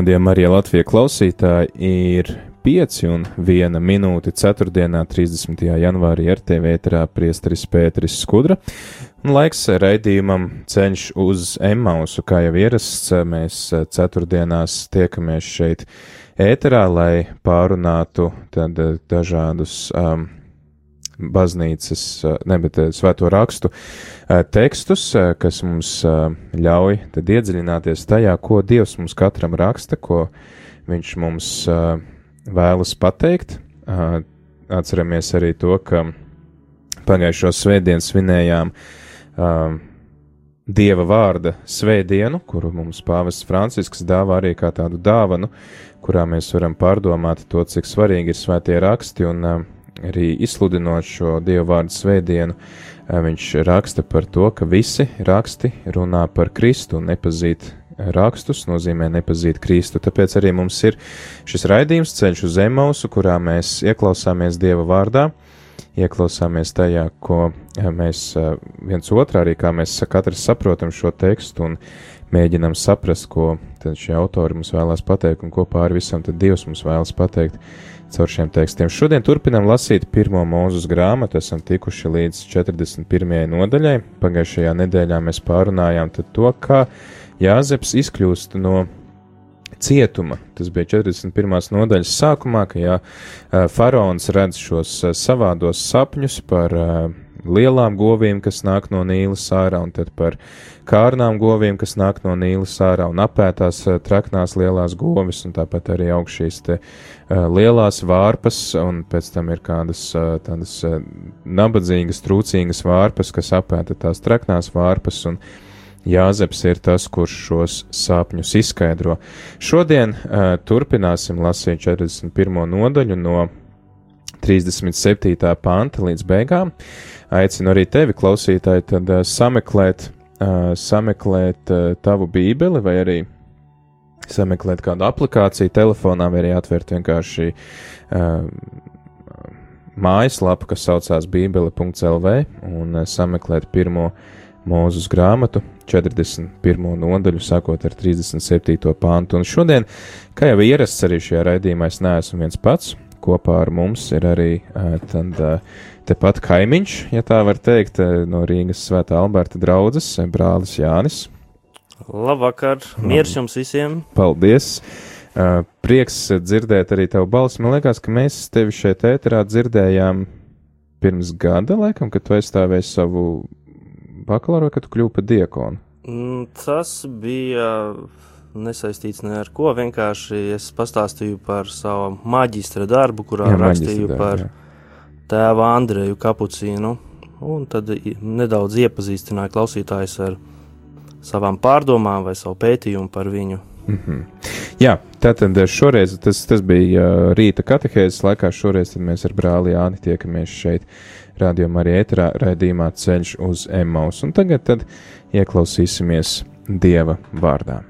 Rādījumā arī Latvijas klausītāji ir 5 un 1 minūte 4. 30. janvārī RTV ēterā priesteris Pēteris Skudra. Laiks raidījumam ceļš uz Emausu, kā jau ierasts, mēs ceturtdienās tiekamies šeit ēterā, lai pārunātu tad dažādus um, baznīcas, ne, bet svēto rakstu tekstus, kas mums ļauj tad iedziļināties tajā, ko Dievs mums katram raksta, ko viņš mums vēlas pateikt. Atceramies arī to, ka pagājušo svētdienu svinējām Dieva vārda svētdienu, kuru mums pāvests Francisks dāvā arī kā tādu dāvanu, kurā mēs varam pārdomāt to, cik svarīgi ir svētie raksti un arī izsludinot šo Dieva vārdu svētdienu, viņš raksta par to, ka visi raksti runā par Kristu un nepazīt rakstus nozīmē nepazīt Kristu. Tāpēc arī mums ir šis raidījums ceļš uz Zemausu, kurā mēs ieklausāmies Dieva vārdā, ieklausāmies tajā, ko mēs viens otrā arī, kā mēs katrs saprotam šo tekstu un mēģinam saprast, ko šie autori mums vēlās pateikt un ko pāri visam Dievs mums vēlas pateikt caur šiem tekstiem. Šodien turpinām lasīt pirmo mūzus grāmatu, esam tikuši līdz 41. nodaļai. Pagājušajā nedēļā mēs pārunājām to, kā Jāzeps izkļūst no cietuma. Tas bija 41. nodaļas sākumā, kad jā, faraons redz šos savādos sapņus par lielām govīm, kas nāk no Nīlas ārā, un tad par kārnām govīm, kas nāk no Nīlas ārā, un apētās traknās lielās govis, un tāpat arī aug šīs te uh, lielās vārpas, un pēc tam ir kādas uh, tādas nabadzīgas, trūcīgas vārpas, kas apēta tās traknās vārpas, un Jāzeps ir tas, kurš šos sapņus izskaidro. Šodien uh, turpināsim lasīt 41. nodaļu no 37. panta līdz beigām. Aicinu arī tevi, klausītāji, tad uh, sameklēt, uh, sameklēt uh, tavu bībeli vai arī sameklēt kādu aplikāciju telefonā vai arī atvērt vienkārši mājaslapu, kas saucās bībele.lv un sameklēt pirmo mūzus grāmatu, 41. nodaļu, sākot ar 37. pāntu. Un šodien, kā jau ierasts arī šajā raidījumā, es neesmu viens pats kopā ar mums ir arī tad, tepat kaimiņš, ja tā var teikt, no Rīgas Svētā Alberta draudzes, brālis Jānis. Labvakar, miers jums visiem! Paldies! Prieks dzirdēt arī tavu balsi. Man liekas, ka mēs tevi šeit ēterā dzirdējām pirms gada, laikam, kad tu aizstāvēji savu bakalauro, kad tu kļūpi par diekonu. Mm, tas bija nesaistīts ne ar ko. Vienkārši es pastāstīju par savu maģistra darbu, kurā jā, rakstīju darbu, par jā. tēvu Andreju Kapucīnu. Un tad nedaudz iepazīstināju klausītājus ar savām pārdomām vai savu pētījumu par viņu. Mm -hmm. Jā, tātad šoreiz tas, tas bija uh, rīta katehēzes laikā. Šoreiz mēs ar brāli Jāni tiekamies šeit, rādījumā arī ēterā raidījumā ceļš uz Emmaus. Un tagad tad ieklausīsimies Dieva vārdā.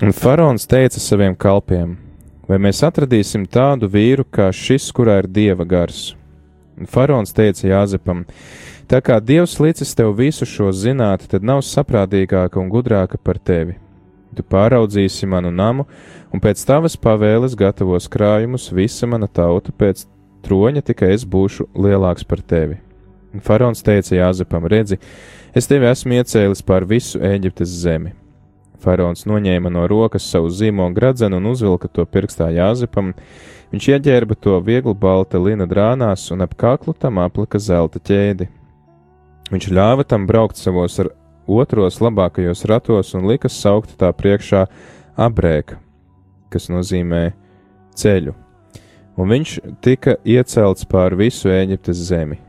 Un faraons teica saviem kalpiem: Vai mēs atradīsim tādu vīru kā šis, kurā ir dieva gars? Un faraons teica Jāzepam: Tā kā Dievs licis tev visu šo zināt, tad nav saprātīgāka un gudrāka par tevi. Tu pāraudzīsi manu namu, un pēc tavas pavēles gatavos krājumus visa mana tauta pēc troņa, tikai es būšu lielāks par tevi. Un faraons teica Jāzepam: Redzi, es tevi esmu iecēlis pār visu Eģiptes zemi. Faraons noņēma no rokas savu zīmo gradzenu un uzvilka to pirkstā Jāzepam. Viņš ieģērba to viegli balta lina drānās un ap kaklu tam aplika zelta ķēdi. Viņš ļāva tam braukt savos ar otros labākajos ratos un lika saukt tā priekšā abrēka, kas nozīmē ceļu. Un viņš tika iecelts pār visu Eģiptes zemi.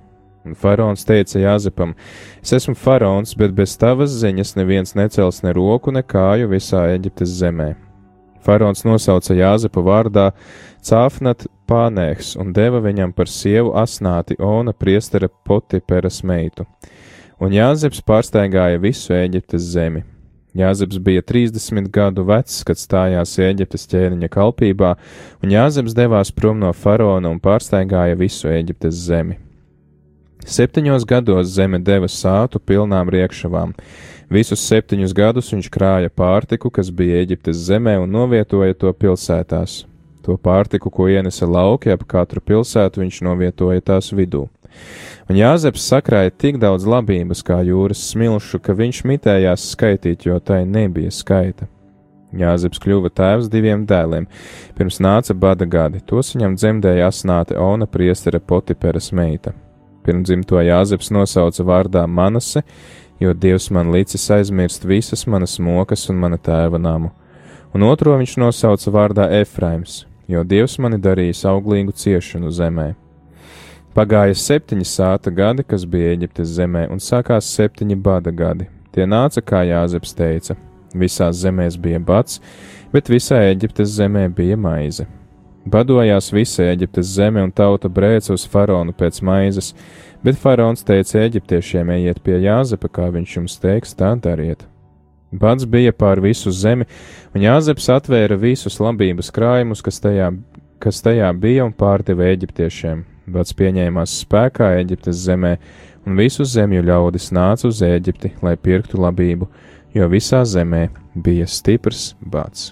Un faraons teica Jāzepam: Es esmu faraons, bet bez tavas ziņas neviens necels ne roku, ne kāju visā Eģiptes zemē. Faraons nosauca Jāzepu vārdā Cāfnat Pānēhs un deva viņam par sievu asnāti Ona priestera Potiperas meitu. Un Jāzeps pārsteigāja visu Eģiptes zemi. Jāzeps bija 30 gadu vecs, kad stājās Eģiptes ķēniņa kalpībā, un Jāzeps devās prom no faraona un pārsteigāja visu Eģiptes zemi. Septiņos gados zeme deva sātu pilnām riekšavām. Visus septiņus gadus viņš krāja pārtiku, kas bija Eģiptes zemē, un novietoja to pilsētās. To pārtiku, ko ienesa lauki ap katru pilsētu, viņš novietoja tās vidū. Un Jāzeps sakrāja tik daudz labības kā jūras smilšu, ka viņš mitējās skaitīt, jo tai nebija skaita. Jāzeps kļuva tēvs diviem dēliem. Pirms nāca bada gadi, tos viņam dzemdēja asnāte Ona priestera Potiperas meita. Pirmdzimto Jāzeps nosauca vārdā Manase, jo Dievs man licis aizmirst visas manas mokas un mana tēva namu, un otro viņš nosauca vārdā Efraims, jo Dievs mani darījis auglīgu ciešanu zemē. Pagāja septiņi sāta gadi, kas bija Eģiptes zemē, un sākās septiņi bada gadi. Tie nāca, kā Jāzeps teica, visās zemēs bija bats, bet visā Eģiptes zemē bija maize. Badojās visa Eģiptes zeme un tauta brēca uz faraonu pēc maizes, bet faraons teica eģiptiešiem: ejiet pie Jāzepa, kā viņš jums teiks, tā dariet. Bats bija pār visu zemi, un Jāzeps atvēra visus labības krājumus, kas tajā, kas tajā bija, un pārdeva eģiptiešiem. Bats pieņēmās spēkā Eģiptes zemē, un visu zemju ļaudis nāca uz Eģipti, lai pirktu labību, jo visā zemē bija stiprs bats.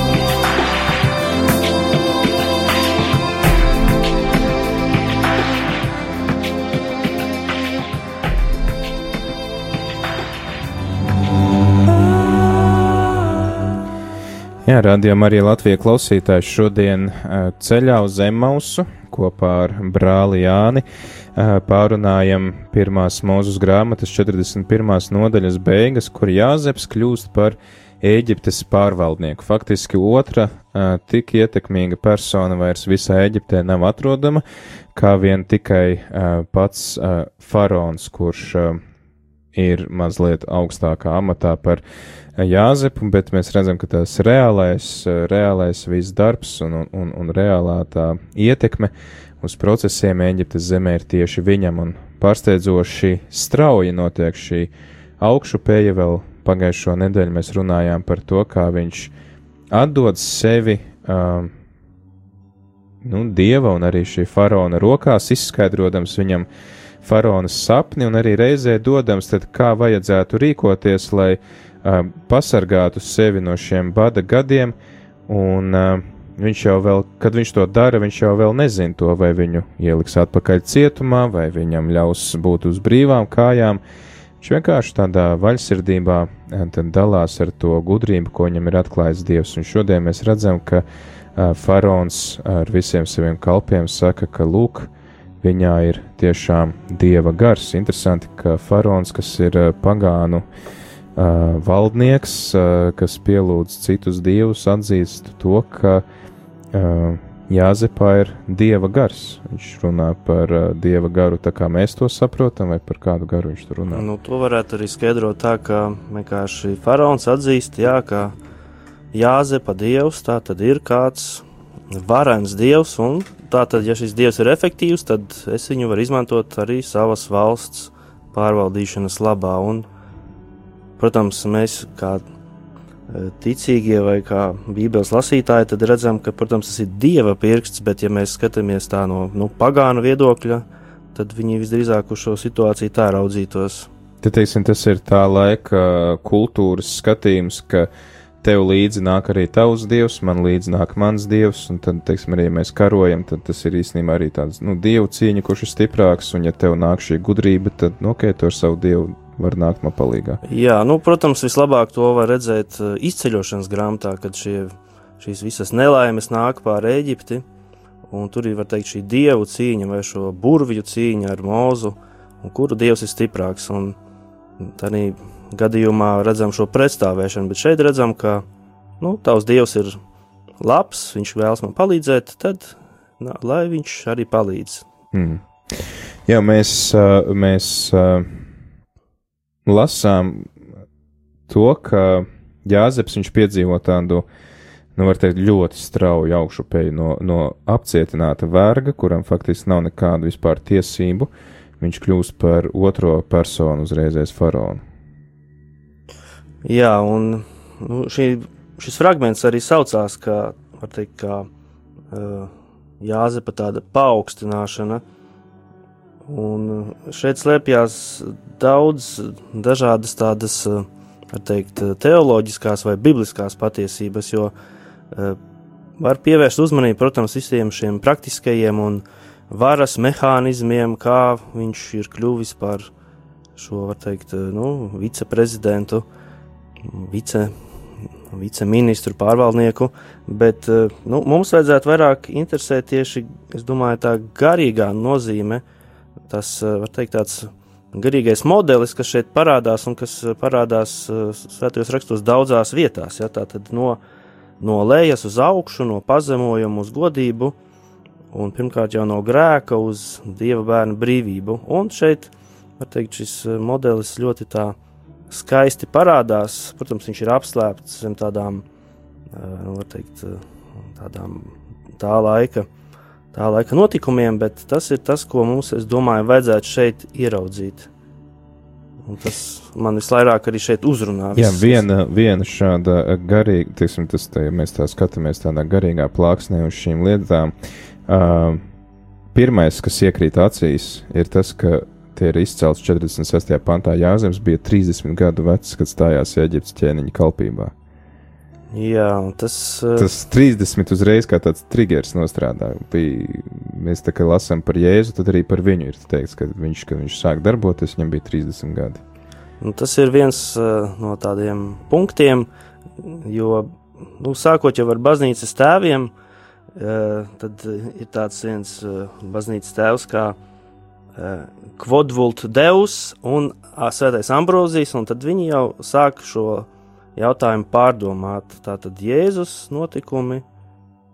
Jā, radījām arī Latvijas klausītājs šodien ceļā uz Zemausu kopā ar brāli Jāni. Pārunājam pirmās mūzes grāmatas 41. nodaļas beigas, kur Jāzeps kļūst par Ēģiptes pārvaldnieku. Faktiski otra tik ietekmīga persona vairs visā Eģiptē nav atrodama, kā vien tikai pats faraons, kurš ir mazliet augstākā amatā par Jāzepu, bet mēs redzam, ka tas reālais, reālais viss darbs un, un, un reālā tā ietekme uz procesiem Eģiptes zemē ir tieši viņam, un pārsteidzoši strauji notiek šī augšupēja vēl. Pagājušo nedēļu mēs runājām par to, kā viņš atdod sevi uh, nu, dieva un arī šī faraona rokās, izskaidrojams viņam faraonas sapni un arī reizē dodams, tad kā vajadzētu rīkoties, lai uh, pasargātu sevi no šiem bada gadiem, un uh, viņš jau vēl, kad viņš to dara, viņš jau vēl nezina to, vai viņu ieliks atpakaļ cietumā, vai viņam ļaus būt uz brīvām kājām. Viņš vienkārši tādā vaļsirdībā dalās ar to gudrību, ko viņam ir atklājis Dievs. Un šodien mēs redzam, ka uh, faraons ar visiem saviem kalpiem saka, ka lūk, viņā ir tiešām dieva gars. Interesanti, ka faraons, kas ir pagānu uh, uh, valdnieks, uh, kas pielūdz citus dievus, atzīst to, ka uh, Jāzepā ir dieva gars. Viņš runā par uh, dieva garu, tā kā mēs to saprotam, vai par kādu garu viņš tur runā. Nu, to varētu arī skaidrot tā, ka vienkārši faraons atzīst, jā, ka Jāzepa dievs tā tad ir kāds varens dievs, un tā tad, ja šis dievs ir efektīvs, tad es viņu varu izmantot arī savas valsts pārvaldīšanas labā. Un, protams, mēs kā e, ticīgie vai kā Bībeles lasītāji, tad redzam, ka, protams, tas ir Dieva pirksts, bet ja mēs skatāmies tā no nu, pagānu viedokļa, tad viņi visdrīzāk uz šo situāciju tā raudzītos. Te, teiksim, tas ir tā laika kultūras skatījums, ka uh, tev līdzi nāk arī tavs dievs, man līdzi nāk mans dievs, un tad, teiksim, arī ja mēs karojam, tad tas ir īstenībā arī tāds, nu, dievu cīņa, kurš ir stiprāks, un ja tev nāk šī gudrība, tad, nu, ok, tu ar savu dievu var nākt man palīgā. Jā, nu, protams, vislabāk to var redzēt uh, izceļošanas grāmatā, kad šie, šīs visas nelaimes nāk pār Eģipti, un tur ir, var teikt, šī dievu cīņa vai šo burvju cīņa ar mūzu, un kuru dievs ir stiprāks, un tādā gadījumā redzam šo pretstāvēšanu, bet šeit redzam, ka nu, tavs dievs ir labs, viņš vēlas man palīdzēt, tad nā, lai viņš arī palīdz. Mm. Jā, mēs, mēs lasām to, ka Jāzeps viņš piedzīvo tādu, nu, var teikt, ļoti strauju augšupēju no, no apcietināta verga, kuram faktiski nav nekādu vispār tiesību. Viņš kļūst par otro personu uzreizēs faraonu. Jā, un nu, šī, šis fragments arī saucās kā, teikt, kā uh, Jāzepa tāda paaugstināšana. Un šeit slēpjas daudz dažādas tādas, teikt, teoloģiskās vai bibliskās patiesības, jo uh, var pievērst uzmanību, protams, visiem šiem praktiskajiem un varas mehānismiem, kā viņš ir kļuvis par šo, var teikt, nu, viceprezidentu. Uh, vice, viceministru pārvaldnieku, bet eh, nu, mums vajadzētu vairāk interesēt tieši, domāju, tā garīgā nozīme, tas, eh, var teikt, tāds garīgais modelis, kas šeit parādās un kas parādās eh, svētajos rakstos daudzās vietās. Ja, tā tad no, no lejas uz augšu, no pazemojuma uz godību, un pirmkārt jau no grēka uz dieva bērnu brīvību. Un šeit, var teikt, šis modelis ļoti tā skaisti parādās. Protams, viņš ir apslēpts zem tādām, nu, teikt, tādām tā laika, tā laika notikumiem, bet tas ir tas, ko mums, es domāju, vajadzētu šeit ieraudzīt. Un tas man vislabāk arī šeit uzrunā. Jā, viena, viena šāda garīga, teiksim, tas, te, ja mēs tā skatāmies tādā garīgā plāksnē uz šīm lietām, uh, pirmais, kas iekrīt acīs, ir tas, ka tie ir izcelts 46. pantā. Jāzems bija 30 gadu vecs, kad stājās Eģiptes ķēniņa kalpībā. Jā, tas, uh... tas 30 uzreiz kā tāds triggers nostrādāja. Bija, mēs tā kā lasām par Jēzu, tad arī par viņu ir teikts, ka viņš, kad viņš sāk darboties, viņam bija 30 gadi. Nu, tas ir viens uh, no tādiem punktiem, jo nu, sākot jau ar baznīcas tēviem, uh, tad ir tāds viens baznīcas tēvs, kā uh, Kvodvultu Deus un Svētais Ambrozijs, un tad viņi jau sāk šo jautājumu pārdomāt. Tātad Jēzus notikumi,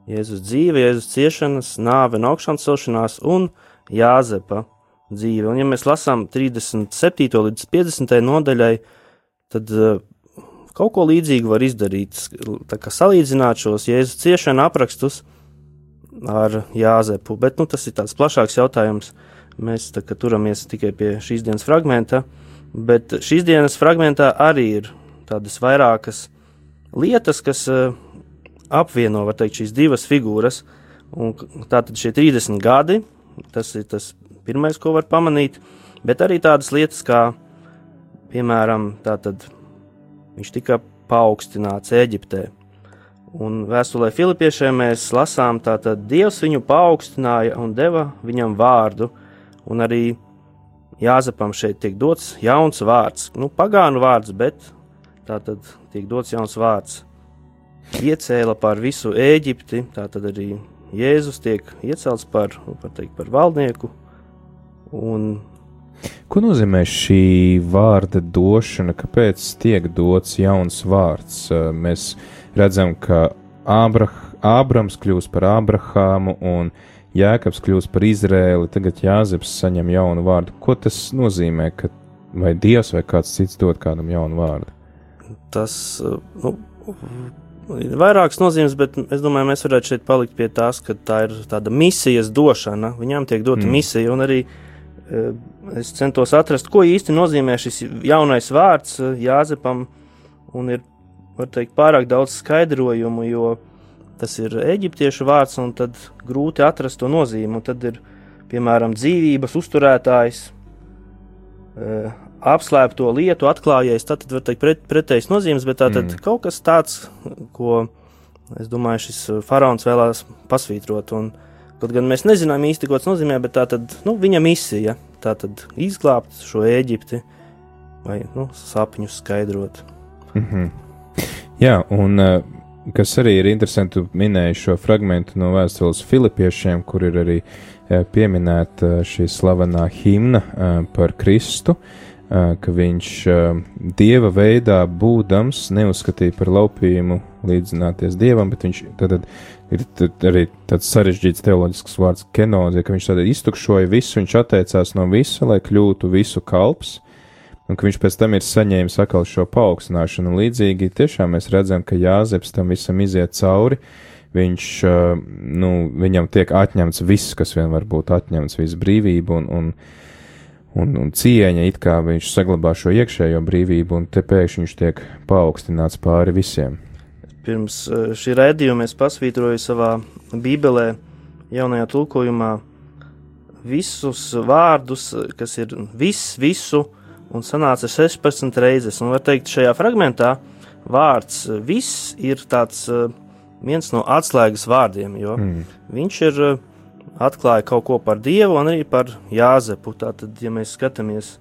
Jēzus dzīve, Jēzus ciešanas, nāve un augšām celšanās un Jāzepa dzīve. Un ja mēs lasām 37. līdz 50. nodaļai, tad uh, kaut ko līdzīgu var izdarīt, tā kā salīdzināt šos Jēzus ciešanu aprakstus ar Jāzepu, bet nu, tas ir tāds plašāks jautājums. Mēs turamies tikai pie šīs dienas fragmenta, bet šīs dienas fragmentā arī ir tādas vairākas lietas, kas uh, apvieno teikt, šīs divas figūras. Tātad šie 30 gadi, tas ir tas pirmais, ko var pamanīt, bet arī tādas lietas, kā piemēram, tātad viņš tika paaugstināts Eģiptē. Un vēstulē Filipiešiem mēs lasām, ka Dievs viņu paaugstināja un deva viņam vārdu, un arī Jāzepam šeit tiek dots jauns vārds, nu, pagānu vārds, bet tā tad tiek dots jauns vārds. Iecēla par visu Eģipti, tā tad arī Jēzus tiek iecelts par, par, teikt, par valdnieku. Un Ko nozīmē šī vārda došana? Kāpēc tiek dots jauns vārds? Mēs redzam, ka Ābrah, Ābrams kļūst par Ābrahāmu un Jēkabs kļūst par Izrēli, tagad Jāzeps saņem jaunu vārdu. Ko tas nozīmē, ka vai Dievs vai kāds cits dod kādam jaunu vārdu? Tas, nu, ir vairākas nozīmes, bet es domāju, mēs varētu šeit palikt pie tās, ka tā ir tāda misijas došana. Viņām tiek dota mm. misija, un arī uh, es centos atrast, ko īsti nozīmē šis jaunais vārds uh, Jāzepam, un ir, var teikt, pārāk daudz skaidrojumu, jo tas ir eģiptiešu vārds, un tad grūti atrast to nozīmi, un tad ir, piemēram, dzīvības uzturētājs, uh, apslēpto lietu atklājies, tad, var teikt pret, pretējs nozīmes, bet tā tad mm. kaut kas tāds, ko, es domāju, šis uh, faraons vēlās pasvītrot, un kaut gan mēs nezinām īsti, ko tas nozīmē, bet tā tad, nu, viņa misija, tā tad izglābt šo Ēģipti, vai, nu, sapņus skaidrot. Mm -hmm. Jā, un uh, kas arī ir interesanti, minēju šo fragment no vēstules Filipiešiem, kur ir arī uh, pieminēta šī slavenā himna par Kristu. Ka viņš dieva veidā būdams neuzskatīja par laupījumu līdzināties dievam, bet viņš tad, ir tad arī tāds sarežģīts teoloģisks vārds kenozija, ka viņš tad iztukšoja visu, viņš atteicās no visa, lai kļūtu visu kalps, un ka viņš pēc tam ir saņēmis atkal šo paaugstināšanu. Līdzīgi tiešām mēs redzam, ka Jāzeps tam visam iziet cauri. Viņš, nu, viņam tiek atņemts viss, kas vien var būt atņemts, visa brīvība, un, un un, un cieņa, it kā viņš saglabā šo iekšējo brīvību, un te pēkšņi viņš tiek paaugstināts pāri visiem. Pirms šī raidījuma es pasvītroju savā Bībelē, jaunajā tulkojumā, visus vārdus, kas ir viss, visu, un sanāca 16 reizes. Un var teikt, šajā fragmentā vārds viss ir tāds eh, viens no atslēgas vārdiem, jo mm. viņš ir uh, atklāja kaut ko par Dievu un arī par Jāzepu. Tātad, ja mēs skatāmies,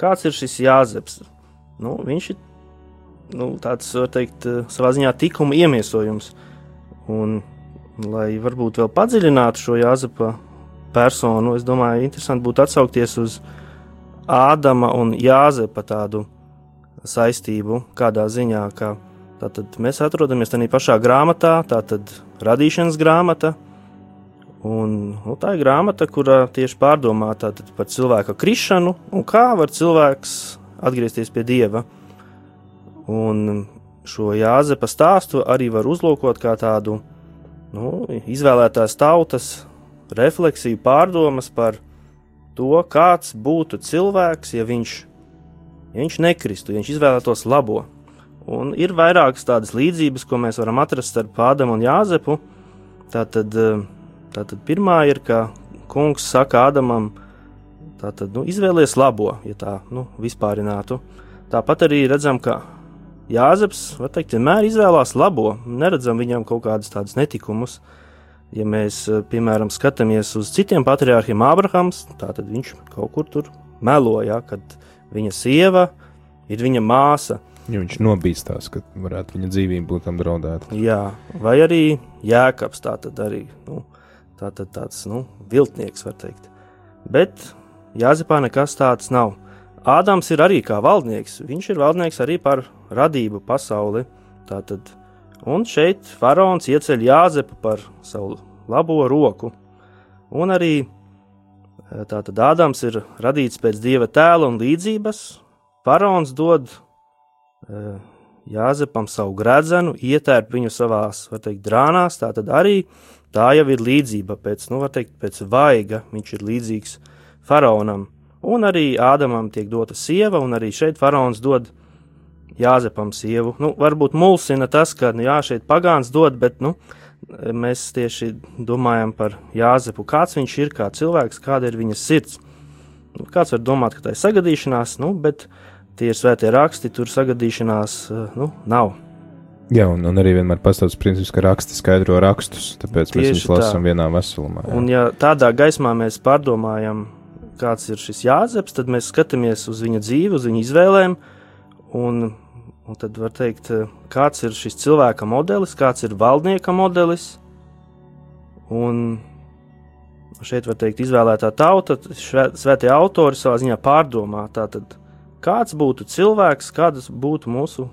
kāds ir šis Jāzeps, nu, viņš ir nu, tāds, var teikt, savā ziņā tikuma iemiesojums. Un, lai varbūt vēl padziļinātu šo Jāzepa personu, es domāju, interesanti būtu atsaukties uz Ādama un Jāzepa tādu saistību, kādā ziņā, ka tātad mēs atrodamies tajā pašā grāmatā, tātad radīšanas grāmata, Un, nu, tā ir grāmata, kurā tieši pārdomāta par cilvēka krišanu un kā var cilvēks atgriezties pie dieva. Un šo Jāzepa stāstu arī var uzlūkot kā tādu nu, izvēlētās tautas refleksiju, pārdomas par to, kāds būtu cilvēks, ja viņš, ja viņš nekristu, ja viņš izvēlētos labo. Un ir vairākas tādas līdzības, ko mēs varam atrast starp Ādamu un Jāzepu. Tātad uh, Tātad pirmā ir, ka kungs saka Ādamam, tātad, nu, izvēlies labo, ja tā nu, vispārinātu. Tāpat arī redzam, ka Jāzeps teikt, vienmēr izvēlās labo, neredzam viņam kaut kādus tādus netikumus. Ja mēs, piemēram, skatāmies uz citiem patriārhiem, Ābrahams, tad viņš kaut kur tur meloja, kad viņa sieva ir viņa māsa. Ja viņš nobīstās, ka varētu viņa dzīvība būt tam draudēta. Jā, vai arī Jēkabs tā tad arī. Nu, Tā tad tāds nu, viltnieks, var teikt. Bet Jāzepā nekas tāds nav. Ādams ir arī kā valdnieks. Viņš ir valdnieks arī par radību pasauli. Tātad, un šeit faraons ieceļ Jāzepu par savu labo roku. Un arī eh, tātad Ādams ir radīts pēc dieva tēla un līdzības. Faraons dod uh, Jāzepam savu gredzenu, ietērp viņu savās, var teikt, drānās. Tātad arī uh, Tā jau ir līdzība pēc, nu, teikt, pēc vaiga. Viņš ir līdzīgs faraonam. Un arī Ādamam tiek dota sieva, un arī šeit faraons dod Jāzepam sievu. Nu, varbūt mulsina tas, ka nu, jā, šeit pagāns dod, bet nu, mēs tieši domājam par Jāzepu. Kāds viņš ir kā cilvēks, kāda ir viņa sirds. Nu, kāds var domāt, ka tā ir sagadīšanās, nu, bet tie ir svētie raksti, tur sagadīšanās nu, nav. Jā, un, un arī vienmēr pastāv tas princips, ka raksti skaidro rakstus, tāpēc Tieši mēs viņus lasām vienā veselumā. Jā. Un, ja tādā gaismā mēs pārdomājam, kāds ir šis Jāzeps, tad mēs skatāmies uz viņa dzīvi, uz viņa izvēlēm, un, un tad var teikt, kāds ir šis cilvēka modelis, kāds ir valdnieka modelis. Un šeit var teikt, izvēlētā tauta, svētie autori savā ziņā pārdomā, tātad, kāds būtu cilvēks, kādas būtu mūsu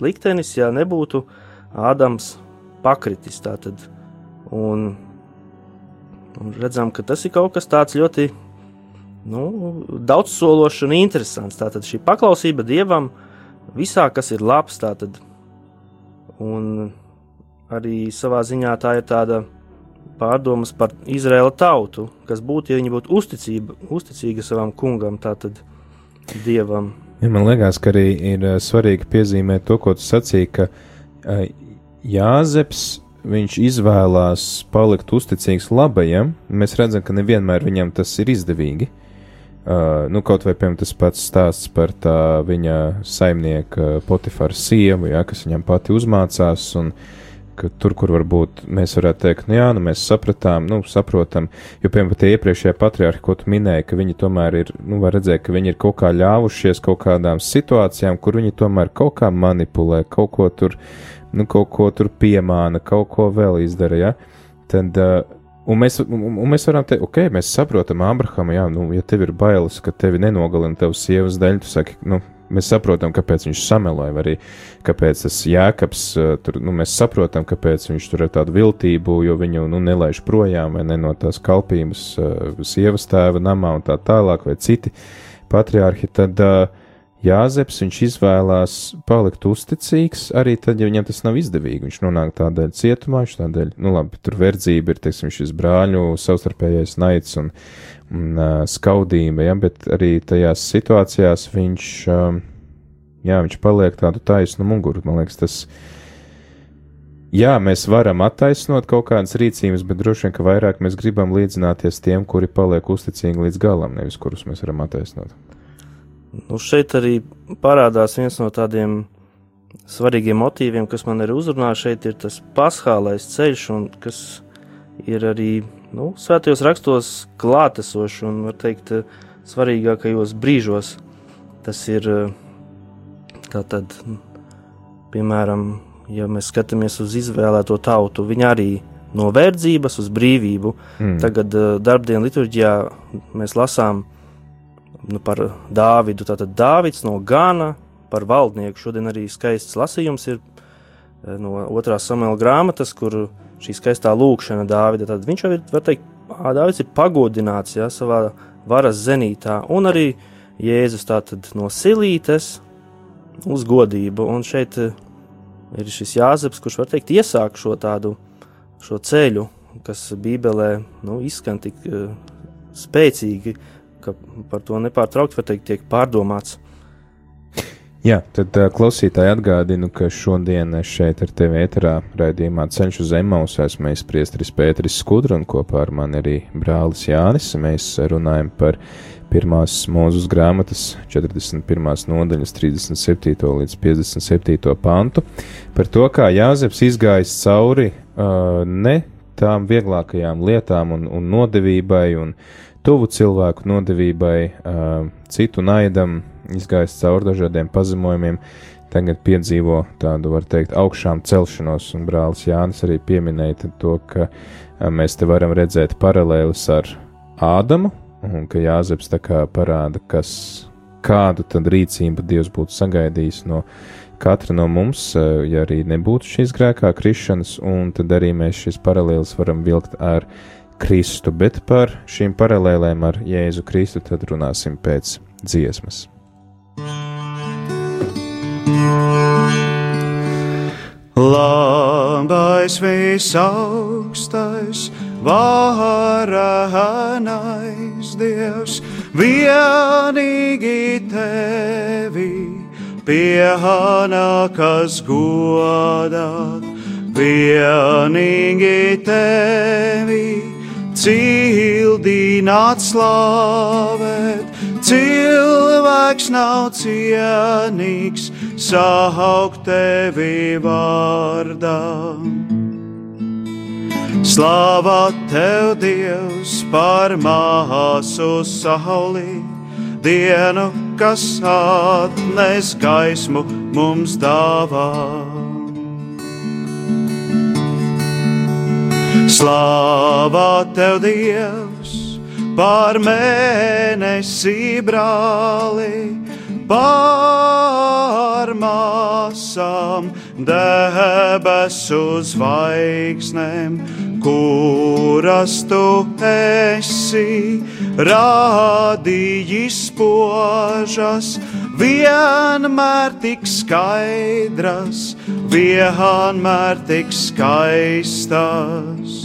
liktenis, ja nebūtu Ādams pakritis. Tātad. Un, un redzam, ka tas ir kaut kas tāds ļoti nu, daudzsološs un interesants. Tātad šī paklausība dievam visā, kas ir labs, tātad, un arī savā ziņā tā ir tāda pārdomas par Izraēla tautu, kas būtu, ja viņi būtu uzticība, uzticīga savam kungam, tātad dievam. Ja man liekas, ka arī ir uh, svarīgi piezīmēt to, ko tu sacīji, ka uh, Jāzeps viņš izvēlās palikt uzticīgs labajam. Mēs redzam, ka nevienmēr viņam tas ir izdevīgi. Uh, nu, kaut vai piemēram tas pats stāsts par tā viņa saimnieka Potifara sievu, ja, kas viņam pati uzmācās, un uh, tur, kur varbūt mēs varētu teikt, nu jā, nu mēs sapratām, nu saprotam, jo, piemēram, tie iepriekšējie patriarhi, ko tu minēji, ka viņi tomēr ir, nu var redzēt, ka viņi ir kaut kā ļāvušies kaut kādām situācijām, kur viņi tomēr kaut kā manipulē, kaut ko tur, nu kaut ko tur piemāna, kaut ko vēl izdara, ja, tad, uh, Un mēs, un, un mēs varam teikt, ok, mēs saprotam, Abraham, jā, nu, ja tev ir bailes, ka tevi nenogalina tavs sievas dēļ, tu saki, nu, Mēs saprotam, kāpēc viņš sameloja, arī kāpēc tas jēkabs, eh, tur, nu, mēs saprotam, kāpēc viņš tur ir tādu viltību, jo viņu, nu, nelaiž projām, vai ne no tās kalpības uh, sievas tēva namā un tā tālāk, vai citi patriārhi, tad uh, Jāzeps viņš izvēlās palikt uzticīgs arī tad, ja viņam tas nav izdevīgi. Viņš nonāk tādēļ cietumā, viņš tādēļ, nu labi, tur verdzība ir, teiksim, šis brāļu savstarpējais naids un, un uh, skaudība, ja, bet arī tajās situācijās viņš, uh, jā, viņš paliek tādu taisnu muguru. Man liekas, tas, jā, mēs varam attaisnot kaut kādas rīcības, bet droši vien, ka vairāk mēs gribam līdzināties tiem, kuri paliek uzticīgi līdz galam, nevis kurus mēs varam attaisnot. Nu, šeit arī parādās viens no tādiem svarīgiem motīviem, kas man ir uzrunājis. Šeit ir tas paskālais ceļš, un kas ir arī nu, svētajos rakstos klātesošs un, var teikt, svarīgākajos brīžos. Tas ir tātad, piemēram, ja mēs skatāmies uz izvēlēto tautu, viņi arī no verdzības uz brīvību. Mm. Tagad darbdienu liturģijā mēs lasām nu, par Dāvidu. Tātad Dāvids no Gana par valdnieku. Šodien arī skaists lasījums ir no otrās samuēla grāmatas, kur šī skaistā lūkšana Dāvida. Tad viņš jau ir, var teikt, Dāvids ir pagodināts ja, savā varas zenītā, un arī Jēzus tātad no silītes uz godību. Un šeit ir šis Jāzeps, kurš var teikt iesāk šo tādu šo ceļu, kas Bībelē nu, izskan tik uh, spēcīgi, ka par to nepārtraukti var teikt tiek pārdomāts. Jā, tad uh, klausītāji atgādinu, ka šodien šeit ar tevi ēterā raidījumā ceļš uz Emaus esmu es priestris Pēteris Skudra un kopā ar mani arī brālis Jānis. Mēs runājam par pirmās mūzus grāmatas 41. nodaļas 37. līdz 57. pantu, par to, kā Jāzeps izgājis cauri uh, ne tām vieglākajām lietām un, un nodevībai un tuvu cilvēku nodevībai, citu naidam, izgājis cauri dažādiem pazemojumiem, tagad piedzīvo tādu, var teikt, augšām celšanos, un brālis Jānis arī pieminēja to, ka mēs te varam redzēt paralēlis ar Ādamu, un ka Jāzeps tā kā parāda, kas, kādu tad rīcību Dievs būtu sagaidījis no katra no mums, ja arī nebūtu šīs grēkā krišanas, un tad arī mēs šīs paralēlis varam vilkt ar Kristu, bet par šīm paralēlēm ar Jēzu Kristu tad runāsim pēc dziesmas. Labais visaugstais, varenais Dievs, vienīgi tevi pienākas godāt, vienīgi tevi cildināt slavēt cilvēks nav cienīgs saukt tevi vārdā. Slāvā tev, Dievs, par māsu saulī, dienu, kas atnes gaismu mums dāvā. Slāvā tev, Dievs! par mēnesi brāli, par māsām, debesu zvaigznēm, kuras tu esi rādījis požas, vienmēr tik skaidras, vienmēr tik skaistas.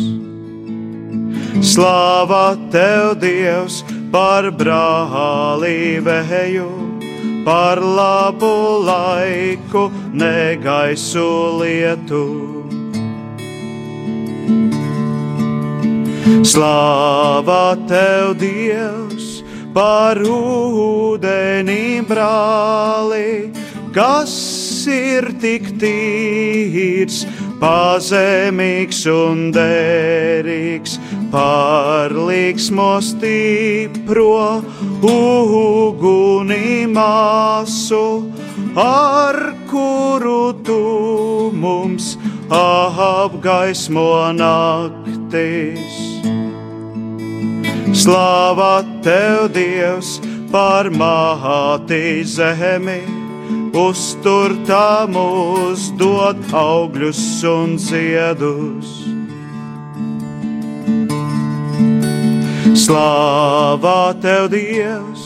Slāva tev, Dievs, par brālību, par labu laiku, negaisu lietu Slāvā tev, Dievs, par ūdeni brāli, kas ir tik tīrs, pazemīgs un derīgs, pārlīgsmo stipro uguni māsu, ar kuru tu mums apgaismo naktis. Slāvā tev, Dievs, par māti zemi, uztur tā mūs dod augļus un ziedus. Slāvā tev, Dievs,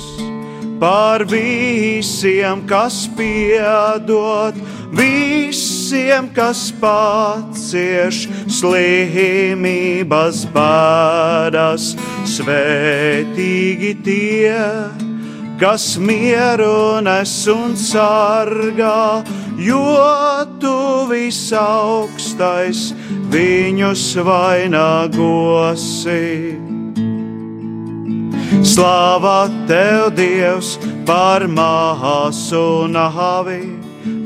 par visiem, kas piedod, visiem, kas pacieš slimības bādas Svētīgi tie, kas mieru nes un sargā, jo tu visaugstais viņus vainagosi. Slāvā tev, Dievs, par māsu nāvi,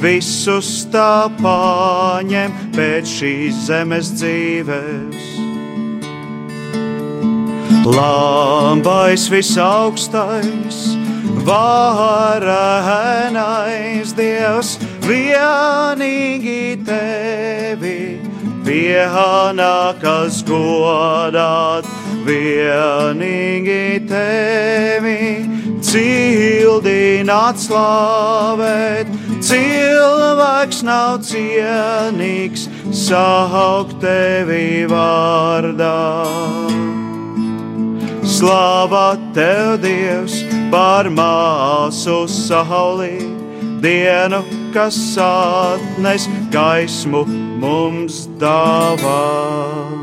visus tā paņem pēc šīs zemes dzīves. Lambais visaugstais, varenais Dievs, vienīgi tevi pienākas godāt, vienīgi tevi cildināt, slavēt. Cilvēks nav cienīgs saukt tevi vārdā. Slāvā tev, Dievs, par māsu saulī, dienu, kas atnes gaismu mums dāvā.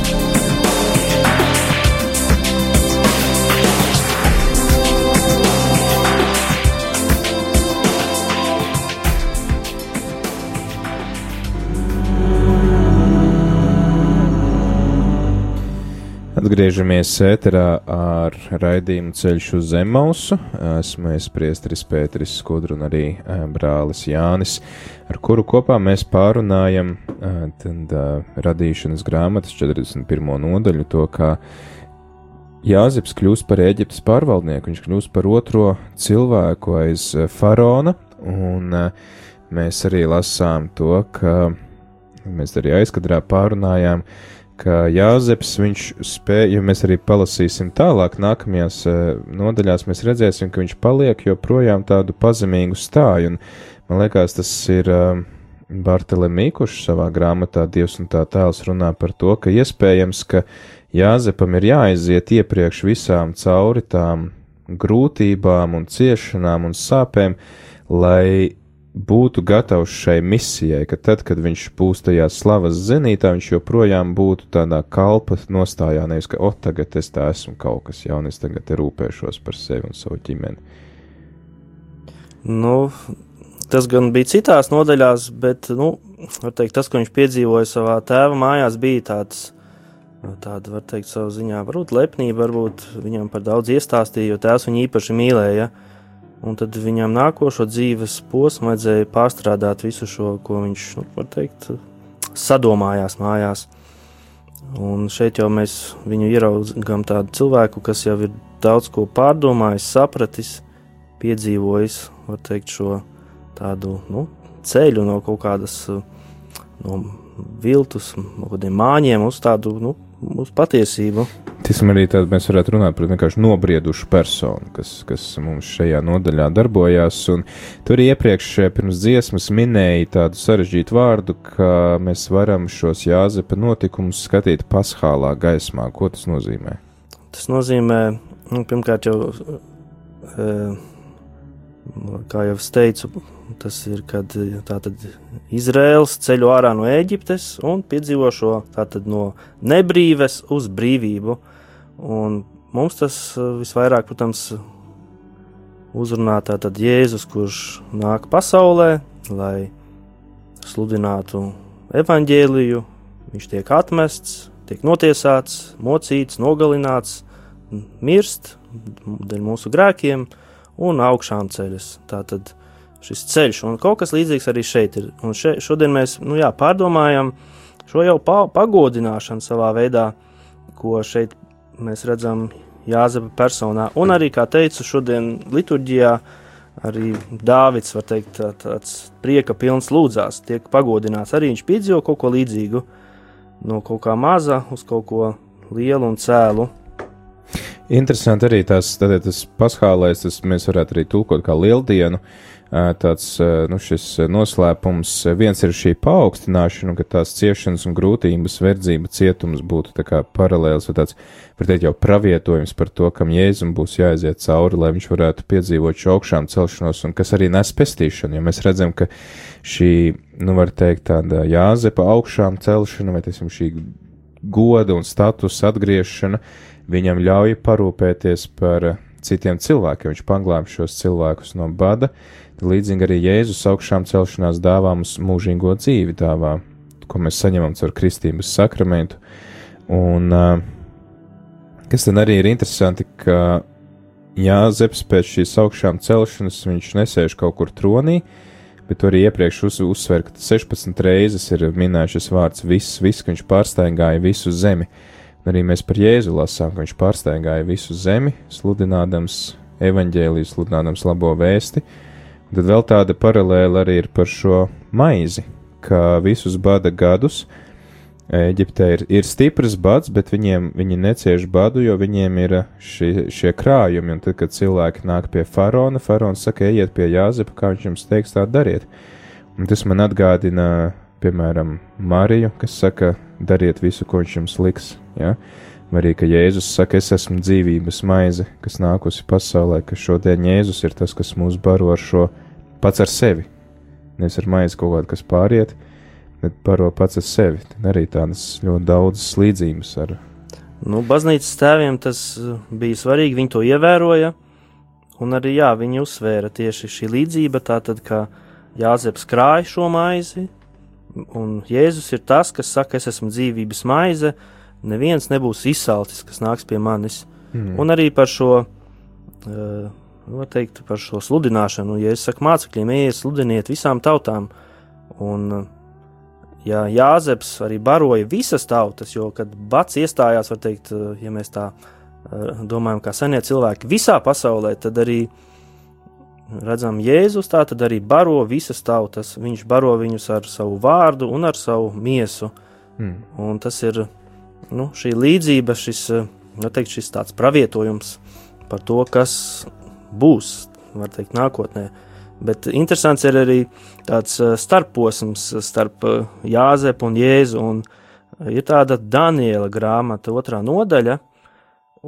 Atgriežamies ēterā ar raidījumu Ceļš uz Zemausu. Esmu es priesteris Pēteris Skudru un arī brālis Jānis, ar kuru kopā mēs pārunājam tad, radīšanas grāmatas 41. nodaļu, to, kā Jāzeps kļūst par Eģiptes pārvaldnieku, viņš kļūst par otro cilvēku aiz faraona, un mēs arī lasām to, ka mēs arī aizkadrā pārunājām, ka Jāzeps viņš spēja, ja mēs arī palasīsim tālāk, nākamajās uh, nodaļās, mēs redzēsim, ka viņš paliek joprojām tādu pazemīgu stāju. Un, man liekas, tas ir uh, Bartelemī, kurš savā grāmatā Dievs un tā tēls runā par to, ka iespējams, ka Jāzepam ir jāaiziet iepriekš visām cauri tām grūtībām un ciešanām un sāpēm, lai būtu gatavs šai misijai, ka tad, kad viņš būs tajā slavas zenītā, viņš joprojām būtu tādā kalpa nostājā, nevis ka, o, tagad es tā esmu kaut kas jauns, tagad rūpēšos par sevi un savu ģimeni. Nu, tas gan bija citās nodaļās, bet, nu, var teikt, tas, ko viņš piedzīvoja savā tēva mājās, bija tāds, tāda, var teikt, savu ziņā, varbūt lepnība, varbūt viņam par daudz iestāstīja, jo tēvs viņu īpaši mīlēja. Ja? Un tad viņam nākošo dzīves posmu vajadzēja pārstrādāt visu šo, ko viņš, nu, var teikt, sadomājās mājās. Un šeit jau mēs viņu ieraugām tādu cilvēku, kas jau ir daudz ko pārdomājis, sapratis, piedzīvojis, var teikt, šo tādu nu, ceļu no kaut kādas no viltus, no kādiem māņiem uz tādu nu, uz patiesību. Tiesam arī tad mēs varētu runāt par vienkārši nobriedušu personu, kas, kas mums šajā nodaļā darbojās. Un tur iepriekš pirms dziesmas minēja tādu sarežģītu vārdu, ka mēs varam šos Jāzepa notikumus skatīt paschālā gaismā. Ko tas nozīmē? Tas nozīmē, nu, pirmkārt jau, e, kā jau es teicu, Tas ir, kad tātad, Izraels ceļo ārā no Eģiptes un piedzīvo šo tātad, no nebrīves uz brīvību. Un mums tas uh, visvairāk, protams, uzrunā tātad Jēzus, kurš nāk pasaulē, lai sludinātu evaņģēliju. Viņš tiek atmests, tiek notiesāts, mocīts, nogalināts, mirst dēļ mūsu grēkiem un augšām ceļas. Tātad šis ceļš, un kaut kas līdzīgs arī šeit ir. Un še, šodien mēs nu, jā, pārdomājam šo jau pa, pagodināšanu savā veidā, ko šeit mēs redzam Jāzepa personā. Un arī, kā teicu, šodien liturģijā arī Dāvids, var teikt, tā, tāds prieka pilns lūdzās, tiek pagodināts. Arī viņš piedzīvo kaut ko līdzīgu, no kaut kā maza uz kaut ko lielu un cēlu. Interesanti arī tad, tas paskālais, tas mēs varētu arī tulkot kā lieldienu. Uh, tāds nu, noslēpums. Viens ir šī paaugstināšana, ka tās ciešanas un grūtības, verdzība, cietums būtu paralēls vai tāds, var teikt, jau pravietojums par to, kam Jēzum būs jāiziet cauri, lai viņš varētu piedzīvot šo augšām celšanos, un kas arī nes pestīšanu, jo mēs redzam, ka šī, nu, var teikt, tāda jāzepa augšām celšana, vai, teiksim, šī goda un status atgriešana, viņam ļauj parūpēties par citiem cilvēkiem, viņš paglāb šos cilvēkus no bada, Līdzīgi arī Jēzus augšām celšanās dāvā mums mūžīgo dzīvi, dāvā, ko mēs saņemam caur kristības sakramentu. Un kas tad arī ir interesanti, ka Jāzeps pēc šīs augšām celšanas viņš nesēž kaut kur tronī, bet arī iepriekš uz, uzsver, ka 16 reizes ir minēts šis vārds viss, viss, ka viņš pārsteigāja visu zemi. Un arī mēs par Jēzu lasām, ka viņš pārsteigāja visu zemi, sludinādams evaņģēliju, sludinādams labo vēsti, uh, Tad vēl tāda paralēla arī ir par šo maizi, ka visus bada gadus Eģiptē ir, ir stiprs bads, bet viņiem, viņi necieš badu, jo viņiem ir šie, šie krājumi. Un tad, kad cilvēki nāk pie faraona, faraons saka, ejiet pie Jāzepa, kā viņš jums teiks, tā dariet. Un tas man atgādina, piemēram, Mariju, kas saka, dariet visu, ko viņš jums liks. Ja? Arī, ka Jēzus saka, es esmu dzīvības maize, kas nākusi pasaulē, ka šodien Jēzus ir tas, kas mūs baro ar šo pats ar sevi. Nevis ar maizi kaut kādu, kas pāriet, bet baro pats ar sevi. Tad arī tādas ļoti daudzas līdzības ar. Nu, baznīcas tēviem tas uh, bija svarīgi, viņi to ievēroja, un arī jā, viņi uzsvēra tieši šī līdzība, tātad, ka Jāzeps krāja šo maizi, un Jēzus ir tas, kas saka, es esmu dzīvības maize, neviens nebūs izsaltis, kas nāks pie manis. Mm. Un arī par šo uh, teikt, par šo sludināšanu. Ja es saku mācekļiem, ejiet, sludiniet visām tautām, un ja Jāzeps arī baroja visas tautas, jo, kad bats iestājās, var teikt, ja mēs tā domājam, kā senie cilvēki visā pasaulē, tad arī redzam, Jēzus tā tad arī baro visas tautas. Viņš baro viņus ar savu vārdu un ar savu miesu. Mm. Un tas ir nu, šī līdzība, šis, teikt, šis tāds pravietojums par to, kas būs, var teikt, nākotnē. Bet interesants ir arī tāds eh, starposms starp eh, Jāzepu un Jēzu. Un ir tāda Daniela grāmata, otrā nodaļa,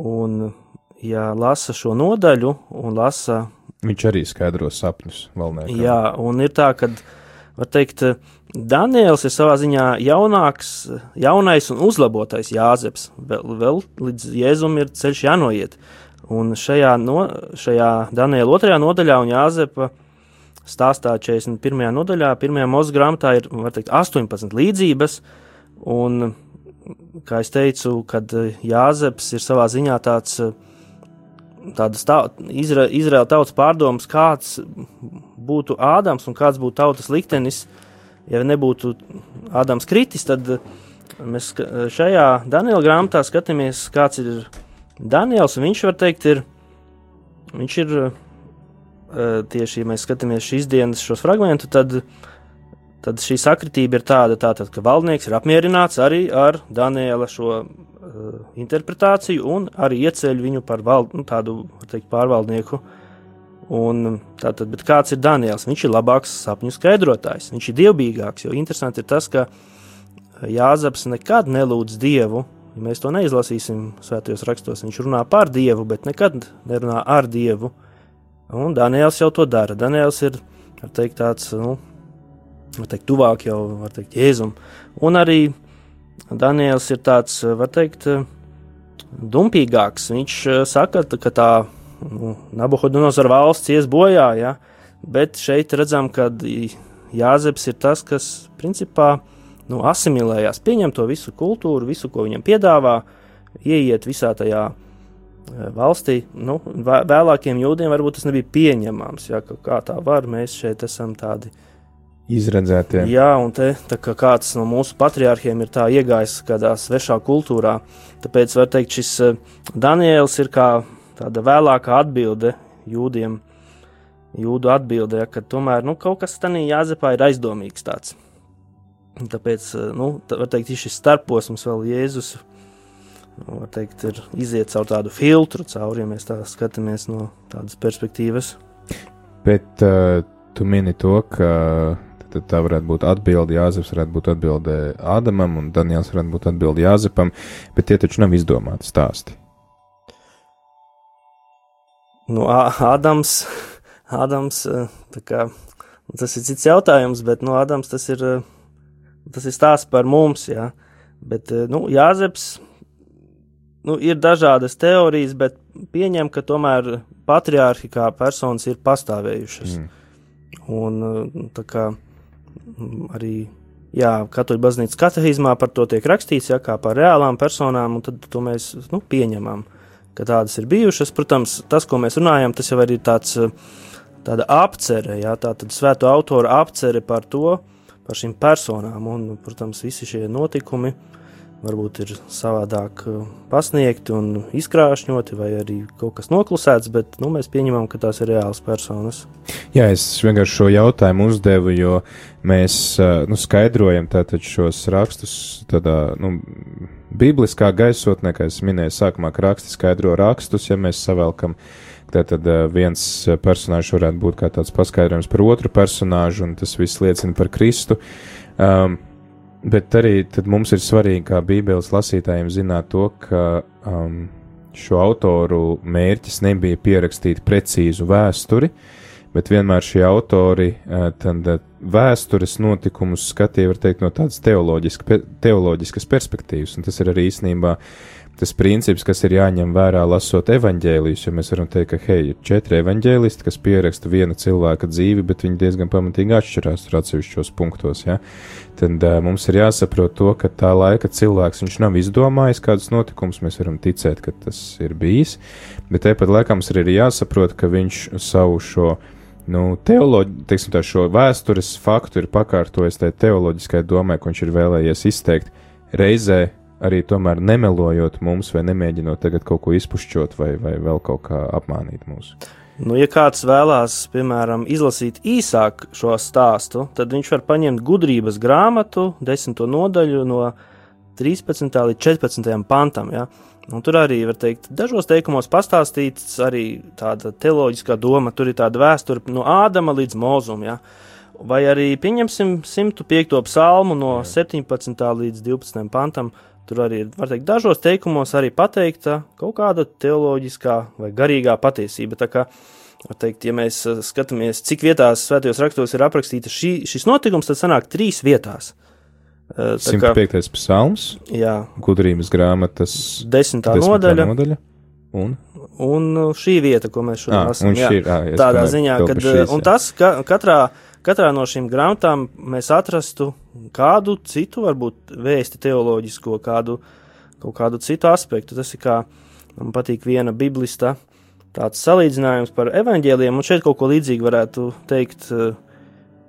un, ja lasa šo nodaļu un lasa. Viņš arī skaidro sapņus valnēkā. Jā, un ir tā, ka, var teikt, Daniels ir savā ziņā jaunāks, jaunais un uzlabotais Jāzeps. Vēl, vēl līdz Jēzum ir ceļš jānoiet. Uh, Un šajā, no, šajā Daniela otrajā nodaļā un Jāzepa stāstā 41. nodaļā, 1. mūža grāmatā ir teikt, 18 līdzības. Un, kā jau teicu, kad Jāzeps ir savā ziņā tāds tādas tā, Izra, Izraēla tautas pārdomas, kāds būtu Ādams un kāds būtu tautas liktenis, ja nebūtu Ādams kritis, tad mēs šajā Daniela grāmatā skatāmies, kāds ir Daniels, viņš var teikt, ir, viņš ir tieši, ja mēs skatāmies šīs dienas šos fragmentus, tad tad šī sakritība ir tāda, tātad, ka valdnieks ir apmierināts arī ar Daniela šo uh, interpretāciju un arī ieceļ viņu par val, nu, tādu teikt, pārvaldnieku. Un, tātad, kāds ir Daniels? Viņš ir labāks sapņu skaidrotājs, viņš ir dievbijīgāks. Jo interesanti ir tas, ka Jāzeps nekad nelūdz dievu. Ja mēs to neizlasīsim svētajos rakstos, viņš runā par dievu, bet nekad nerunā ar dievu. Un Daniels jau to dara. Daniels ir teikt, tāds nu, teikt, tuvāk jau teikt, Jēzum. Un arī Daniels ir tāds, var teikt, dumpīgāks. Viņš saka, ka tā nu, Nabuhodonozara valsts ies bojā, ja? bet šeit redzam, ka Jāzeps ir tas, kas principā nu, asimilējās, pieņem to visu kultūru, visu, ko viņam piedāvā, ieiet visā tajā eh, valstī. Nu, vēlākiem jūdiem varbūt tas nebija pieņemams, ja, kā tā var, mēs šeit esam tādi izredzētie. Jā, un te, kā kāds no mūsu patriārhiem ir tā iegājis kādā svešā kultūrā, tāpēc var teikt, šis eh, Daniels ir kā tāda vēlākā atbilde jūdiem, jūdu atbilde, ja, ka tomēr nu, kaut kas tādā jāzepā ir aizdomīgs tāds. Tāpēc, nu, tā, var teikt, šis starposms vēl Jēzus, nu, var teikt, ir iziet caur tādu filtru cauri, ja mēs tā skatāmies no tādas perspektīvas. Bet uh, tu mini to, ka Tad tā varētu būt atbilde, Jāzeps varētu būt atbilde Ādamam, un Daniels varētu būt atbilde Jāzepam, bet tie taču nav izdomāti stāsti. Nu, Ādams, Ādams kā, tas ir cits jautājums, bet nu, Ādams tas ir, tas ir stāsts par mums, jā. Bet, nu, Jāzeps, nu, ir dažādas teorijas, bet pieņem, ka tomēr patriārhi kā personas ir pastāvējušas. Mm. Un tā kā arī jā, katoļu baznīcas katehizmā par to tiek rakstīts, ja, kā par reālām personām, un tad to mēs nu, pieņemam, ka tādas ir bijušas. Protams, tas, ko mēs runājam, tas jau ir tāds, tāda apcere, ja, tā tad svēto autoru apcere par to, par šīm personām, un, protams, visi šie notikumi varbūt ir savādāk uh, pasniegti un izkrāšņoti, vai arī kaut kas noklusēts, bet nu, mēs pieņemam, ka tās ir reālas personas. Jā, es vienkārši šo jautājumu uzdevu, jo mēs uh, nu, skaidrojam šos rakstus tādā nu, bibliskā gaisotnē, kā es minēju, sākumā, raksti skaidro rakstus, ja mēs savelkam. Tad uh, viens personāžs varētu būt kā tāds paskaidrojums par otru personāžu, un tas viss liecina par Kristu. Um, Bet arī mums ir svarīgi, kā Bībeles lasītājiem, zināt to, ka um, šo autoru mērķis nebija pierakstīt precīzu vēsturi, bet vienmēr šie autori uh, tad, uh, vēstures notikumus skatīja, var teikt, no tādas teoloģiskas perspektīvas, un tas ir arī īstenībā tas princips, kas ir jāņem vērā lasot evaņģēlijas, jo mēs varam teikt, ka, hei, ir četri evaņģēlisti, kas pieraksta viena cilvēka dzīvi, bet viņi diezgan pamatīgi atšķirās tur atsevišķos punktos, ja? Tad uh, mums ir jāsaprot to, ka tā laika cilvēks, viņš nav izdomājis kādus notikumus, mēs varam ticēt, ka tas ir bijis, bet tāpat laikā mums ir jāsaprot, ka viņš savu šo nu, teoloģi, šo vēstures faktu ir pakārtojis tai teoloģiskai domai, ko viņš ir vēlējies izteikt reizē arī tomēr nemelojot mums, vai nemēģinot tagad kaut ko izpušķot, vai, vai vēl kaut kā apmānīt mūs. Nu, ja kāds vēlās, piemēram, izlasīt īsāk šo stāstu, tad viņš var paņemt gudrības grāmatu, desmito nodaļu no 13. līdz 14. pantam. Ja? Un tur arī var teikt, dažos teikumos pastāstīts arī tāda teoloģiskā doma, tur ir tāda vēsture no Ādama līdz Mozum. Ja? Vai arī pieņemsim 105. psalmu no 17. līdz 12. pantam. Tur arī ir, var teikt, dažos teikumos arī pateikta kaut kāda teoloģiskā vai garīgā patiesība. Tā kā, var teikt, ja mēs uh, skatāmies, cik vietās svētajos rakstos ir aprakstīta šī, šis notikums, tad sanāk trīs vietās. Uh, tā 105. Kā, psalms, jā, gudrības grāmatas, desmitā, desmitā nodaļa, nodaļa un, un uh, šī vieta, ko mēs šodien lasām. Tādā ziņā, šīs, un tas, ka katrā katrā no šīm grāmatām mēs atrastu kādu citu, varbūt vēsti teoloģisko, kādu, kaut kādu citu aspektu. Tas ir kā man patīk viena biblista tāds salīdzinājums par evaņģēliem, un šeit kaut ko līdzīgu varētu teikt,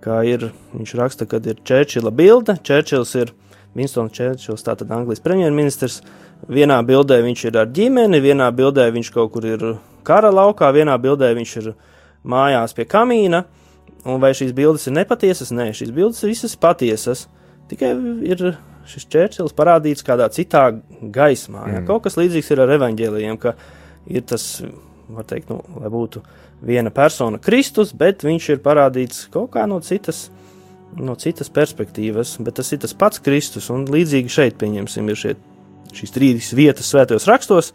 kā ir, viņš raksta, kad ir Čērčila bilde, Čērčils ir Winstons Čērčils, tātad Anglijas premjerministrs, vienā bildē viņš ir ar ģimeni, vienā bildē viņš kaut kur ir kara laukā, vienā bildē viņš ir mājās pie kamīna, Un vai šīs bildes ir nepatiesas? Nē, šīs bildes ir visas patiesas. Tikai ir šis Čērčils parādīts kādā citā gaismā. Mm. Ja? Kaut kas līdzīgs ir ar evaņģēlījiem, ka ir tas, var teikt, nu, lai būtu viena persona Kristus, bet viņš ir parādīts kaut kā no citas, no citas perspektīvas, bet tas ir tas pats Kristus, un līdzīgi šeit, pieņemsim, ir šie, šīs trīs vietas svētajos rakstos,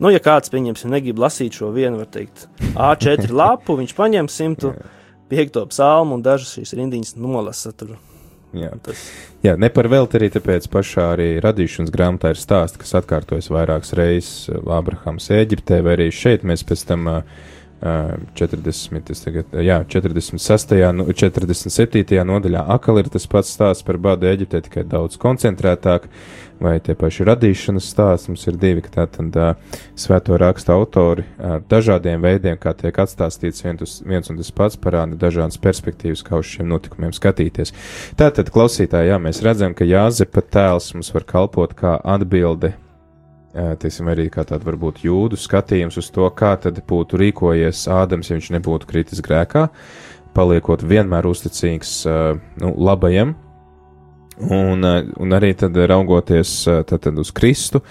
nu, ja kāds, pieņemsim, negrib lasīt šo vienu, var teikt, A4 lapu, viņš paņem 105. psalmu un dažas šīs rindiņas nolasa tur Jā. Tas... Jā, ne par velti arī tāpēc pašā arī radīšanas grāmatā ir stāsts, kas atkārtojas vairākas reizes Ābrahams Eģiptē, vai arī šeit mēs pēc tam uh, 40, tagad, jā, 46. Nu, 47. nodaļā atkal ir tas pats stāsts par badu Eģiptē, tikai daudz koncentrētāk, vai tie paši radīšanas stāsts. Mums ir divi, tātad svēto raksta autori ar dažādiem veidiem, kā tiek atstāstīts viens, viens un tas pats, parāda dažādas perspektīvas, kā uz šiem notikumiem skatīties. Tātad, klausītāji, jā, mēs redzam, ka Jāzepa tēls mums var kalpot kā atbilde teiksim, arī tāda varbūt jūdu skatījums uz to, kā tad būtu rīkojies Ādams, ja viņš nebūtu kritis grēkā, paliekot vienmēr uzticīgs nu, labajam, un, un arī tad raugoties tad, tad uz Kristu.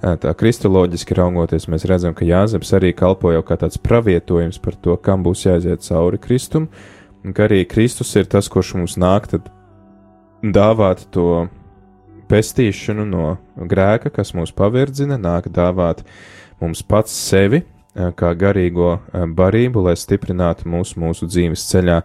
Tā kristoloģiski raugoties, mēs redzam, ka Jāzeps arī kalpo jau kā tāds pravietojums par to, kam būs jāiziet cauri Kristum, un ka arī Kristus ir tas, kurš mums nāk tad dāvāt to pestīšanu no grēka, kas mūs paverdzina, nāk dāvāt mums pats sevi eh, kā garīgo eh, barību, lai stiprinātu mūsu, mūsu dzīves ceļā,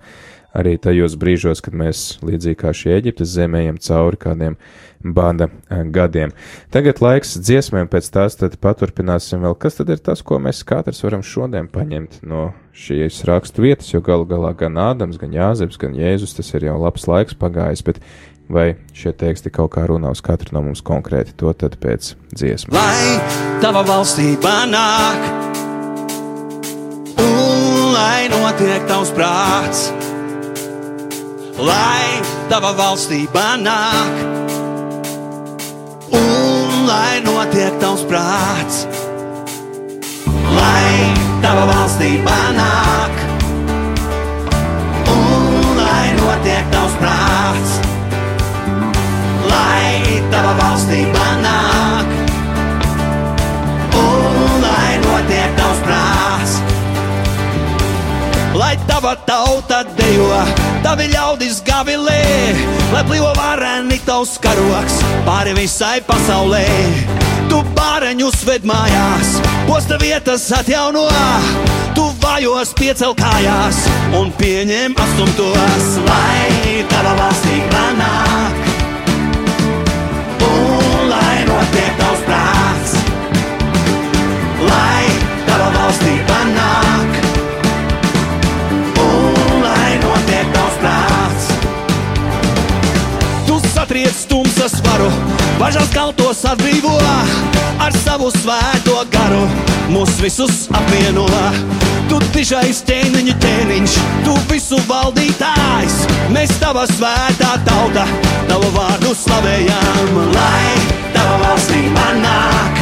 arī tajos brīžos, kad mēs, līdzīgi kā šie Eģiptes zemējam cauri kādiem bada eh, gadiem. Tagad laiks dziesmēm, pēc tās tad paturpināsim vēl, kas tad ir tas, ko mēs katrs varam šodien paņemt no šīs rakstu vietas, jo galu galā gan Ādams, gan Jāzeps, gan Jēzus, tas ir jau labs laiks pagājis, bet vai šie teksti kaut kā runā uz katru no mums konkrēti, to tad pēc dziesmas. Lai tava valstība nāk, un lai notiek tavs prāts, lai tava valstība nāk, un lai notiek tavs prāts, lai tava valstība nāk, un lai notiek tavs prāts. Lai tava valstība nāk, tava tauta dejo, tavi ļaudis gavilē, lai plīvo vareni tavs karoks pāri visai pasaulē. Tu bāreņus ved mājās, posta vietas atjauno, tu vājos piecel kājās un pieņem astumtos, lai tava valstība nāk notiek tavs prāts, lai tava valstība nāk, bažas kaltos atbrīvo, ar savu svēto garu mūs visus apvieno. Tu tiešais ķēniņa ķēniņš, tu visu valdītājs, mēs tava svētā tauta, tavu vārdu slavējam, lai tava valstība nāk.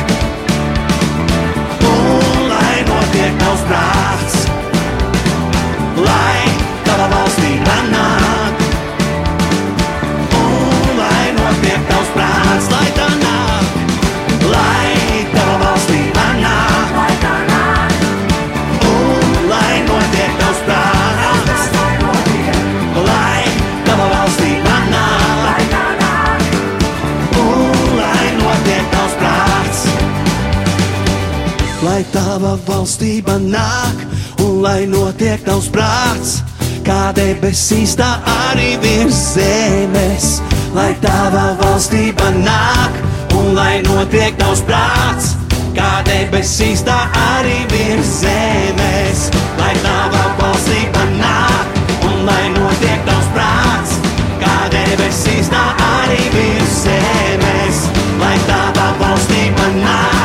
Un lai notiek tavs prāts, lai tava valstība nāk. Tava valstība nāk un lai notiek tavs prāts, kā debesīs tā arī virs zemes. Lai tava valstība nāk un lai notiek tavs prāts, kā debesīs tā arī virs zemes. Lai tava valstība nāk un lai notiek tavs prāts, kā debesīs tā arī virs zemes. Lai tava valstība nāk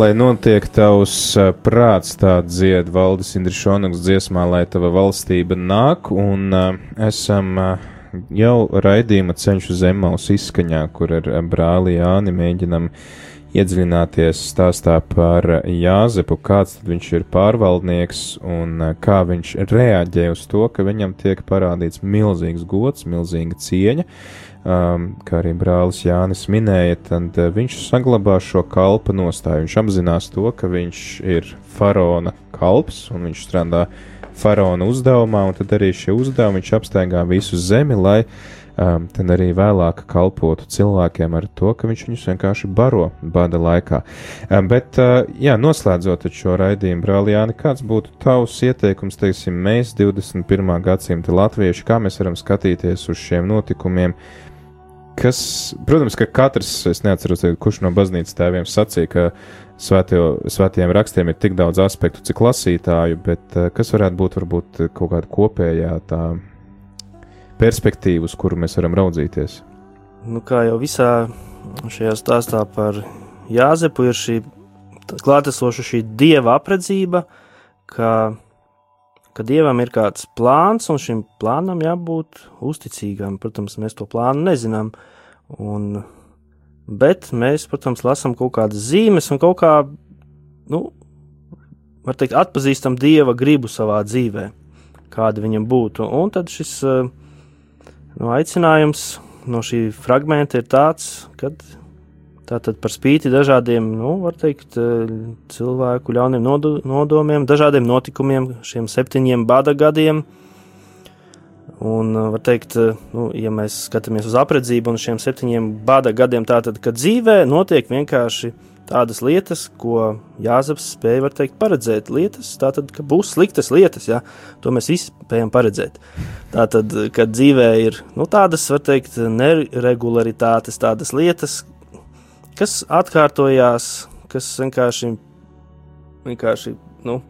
lai notiek tavs prāts, tā dzied Valdis Indrišonuks dziesmā, lai tava valstība nāk, un uh, esam uh, jau raidījuma ceļš uz Emaus izskaņā, kur ar brāli Jāni mēģinam iedziļināties stāstā par Jāzepu, kāds tad viņš ir pārvaldnieks un kā viņš reaģē uz to, ka viņam tiek parādīts milzīgs gods, milzīga cieņa um, kā arī brālis Jānis minēja, tad uh, viņš saglabā šo kalpa nostāju. Viņš apzinās to, ka viņš ir faraona kalps un viņš strādā faraona uzdevumā, un tad arī šie uzdevumi viņš apsteigā visu zemi, lai um, tad arī vēlāk kalpotu cilvēkiem ar to, ka viņš viņus vienkārši baro bada laikā. Um, bet, uh, jā, noslēdzot šo raidījumu, brāl Jāni, kāds būtu tavs ieteikums, teiksim, mēs 21. gadsimta latvieši, kā mēs varam skatīties uz šiem notikumiem, kas, protams, ka katrs, es neatceros, kurš no baznīcas tēviem sacīja, ka svētio, svētiem rakstiem ir tik daudz aspektu, cik lasītāju, bet eh, kas varētu būt varbūt kaut kāda kopējā tā perspektīva, uz kuru mēs varam raudzīties? Nu, kā jau visā šajā stāstā par Jāzepu ir šī klātesoša šī dieva apredzība, ka ka dievam ir kāds plāns, un šim plānam jābūt uzticīgam. Protams, mēs to plānu nezinām. Un, bet mēs, protams, lasām kaut kādas zīmes un kaut kā, nu, var teikt, atpazīstam dieva gribu savā dzīvē, kāda viņam būtu. Un tad šis nu, aicinājums no šī fragmenta ir tāds, ka Tātad par spīti dažādiem, nu, var teikt, eh, cilvēku ļauniem nodomiem, dažādiem notikumiem, šiem septiņiem bada gadiem. Un, eh, var teikt, eh, nu, ja mēs skatāmies uz apredzību un šiem septiņiem bada gadiem, tātad, ka dzīvē notiek vienkārši tādas lietas, ko Jāzeps spēja, var teikt, paredzēt. Lietas, tātad, ka būs sliktas lietas, ja, to mēs visi spējam paredzēt. Tātad, kad dzīvē ir, nu, tādas, var teikt, neregularitātes, tādas lietas, kas atkārtojās, kas vienkārši, vienkārši nu,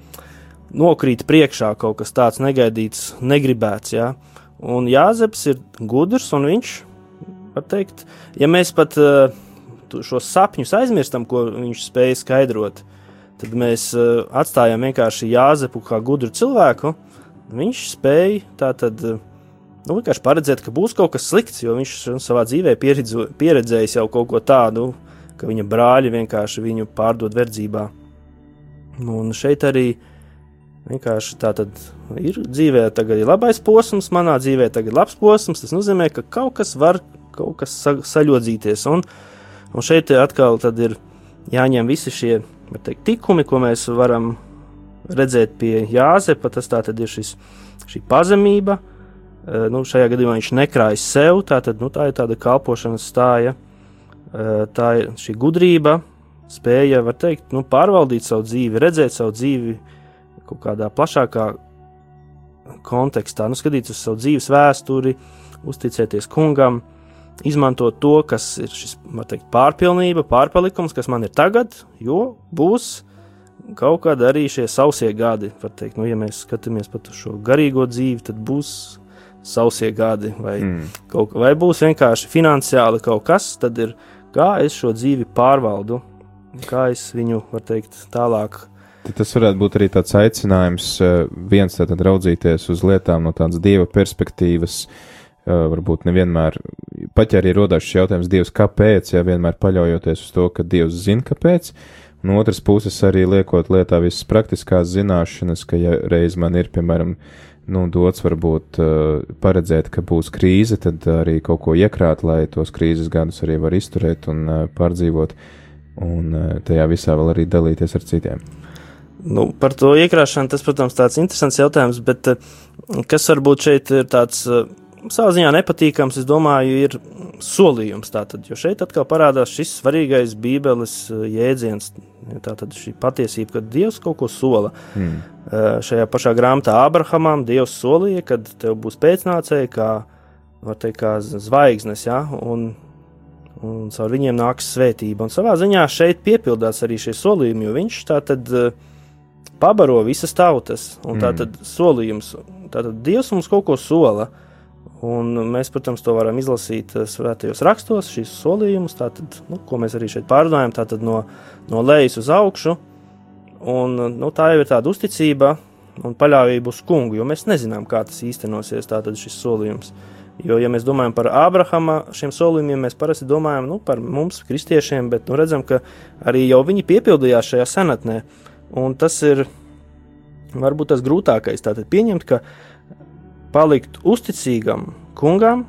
nokrīt priekšā kaut kas tāds negaidīts, negribēts. Jā. Un Jāzeps ir gudrs, un viņš, var teikt, ja mēs pat uh, šos sapņus aizmirstam, ko viņš spēja skaidrot, tad mēs uh, atstājam vienkārši Jāzepu kā gudru cilvēku. Viņš spēja tā tad. Uh, nu, vienkārši paredzēt, ka būs kaut kas slikts, jo viņš savā dzīvē pieredzējis jau kaut ko tādu, ka viņa brāļi vienkārši viņu pārdod verdzībā. Nu, un šeit arī vienkārši tā tad ir dzīvē, tagad ir labais posms, manā dzīvē tagad ir labs posms. Tas nozīmē, ka kaut kas var kaut kas sa saļodzīties. Un, un šeit atkal ir jāņem visi šie teikt, tikumi, ko mēs varam redzēt pie Jāzepa. Tas tā tad ir šis, šī pazemība. Nu, šajā gadījumā viņš nekrājas sev, tā, tad, nu, tā ir tāda kalpošanas stāja. Eh, tā ir šī gudrība, spēja, var teikt, nu, pārvaldīt savu dzīvi, redzēt savu dzīvi kaut kādā plašākā kontekstā, nu, skatīties uz savu dzīves vēsturi, uzticēties kungam, izmantot to, kas ir šis, var teikt, pārpilnība, pārpalikums, kas man ir tagad, jo būs kaut kādi arī šie sausie gadi. Teikt, nu, ja mēs skatāmies pat uz šo garīgo dzīvi, tad būs sausie gadi, vai, mm. kaut, vai būs vienkārši finansiāli kaut kas, tad ir kā es šo dzīvi pārvaldu, kā es viņu, var teikt, tālāk. Tad tas varētu būt arī tāds aicinājums, eh, viens tātad raudzīties uz lietām no tādas dieva perspektīvas, eh, varbūt nevienmēr, pat ja arī rodās šis jautājums, Dievs, kāpēc, ja vienmēr paļaujoties uz to, ka Dievs zina, kāpēc, no otras puses arī liekot lietā visas praktiskās zināšanas, ka ja reiz man ir, piemēram, nu, dots varbūt uh, paredzēt, ka būs krīze, tad arī kaut ko iekrāt, lai tos krīzes gadus arī var izturēt un uh, pārdzīvot, un uh, tajā visā vēl arī dalīties ar citiem. Nu, par to iekrāšanu tas, protams, tāds interesants jautājums, bet kas varbūt šeit ir tāds uh, savā ziņā nepatīkams, es domāju, ir solījums. Tātad, jo šeit atkal parādās šis svarīgais Bībeles uh, jēdziens, tātad šī patiesība, ka Dievs kaut ko sola. Mm. Šajā pašā grāmatā Abrahamam Dievs solīja, ka tev būs pēcnācēji, kā, teikt, kā zvaigznes, ja, un, un caur viņiem nāks svētība. Un savā ziņā šeit piepildās arī šie solījumi, jo viņš tā tad pabaro visas tautas, un tā tad mm. solījums, tātad Dievs mums kaut ko sola. Un mēs, protams, to varam izlasīt eh, svētajos rakstos, šīs solījumus, tātad, nu, ko mēs arī šeit pārdomājam, tātad no, no lejas uz augšu. Un, nu, tā jau ir tāda uzticība un paļāvība uz kungu, jo mēs nezinām, kā tas īstenosies, tātad šis solījums. Jo, ja mēs domājam par Ābrahama šiem solījumiem, mēs parasti domājam nu, par mums, kristiešiem, bet nu, redzam, ka arī jau viņi piepildījās šajā senatnē. Un tas ir varbūt tas grūtākais. Tātad pieņemt, ka palikt uzticīgam kungam,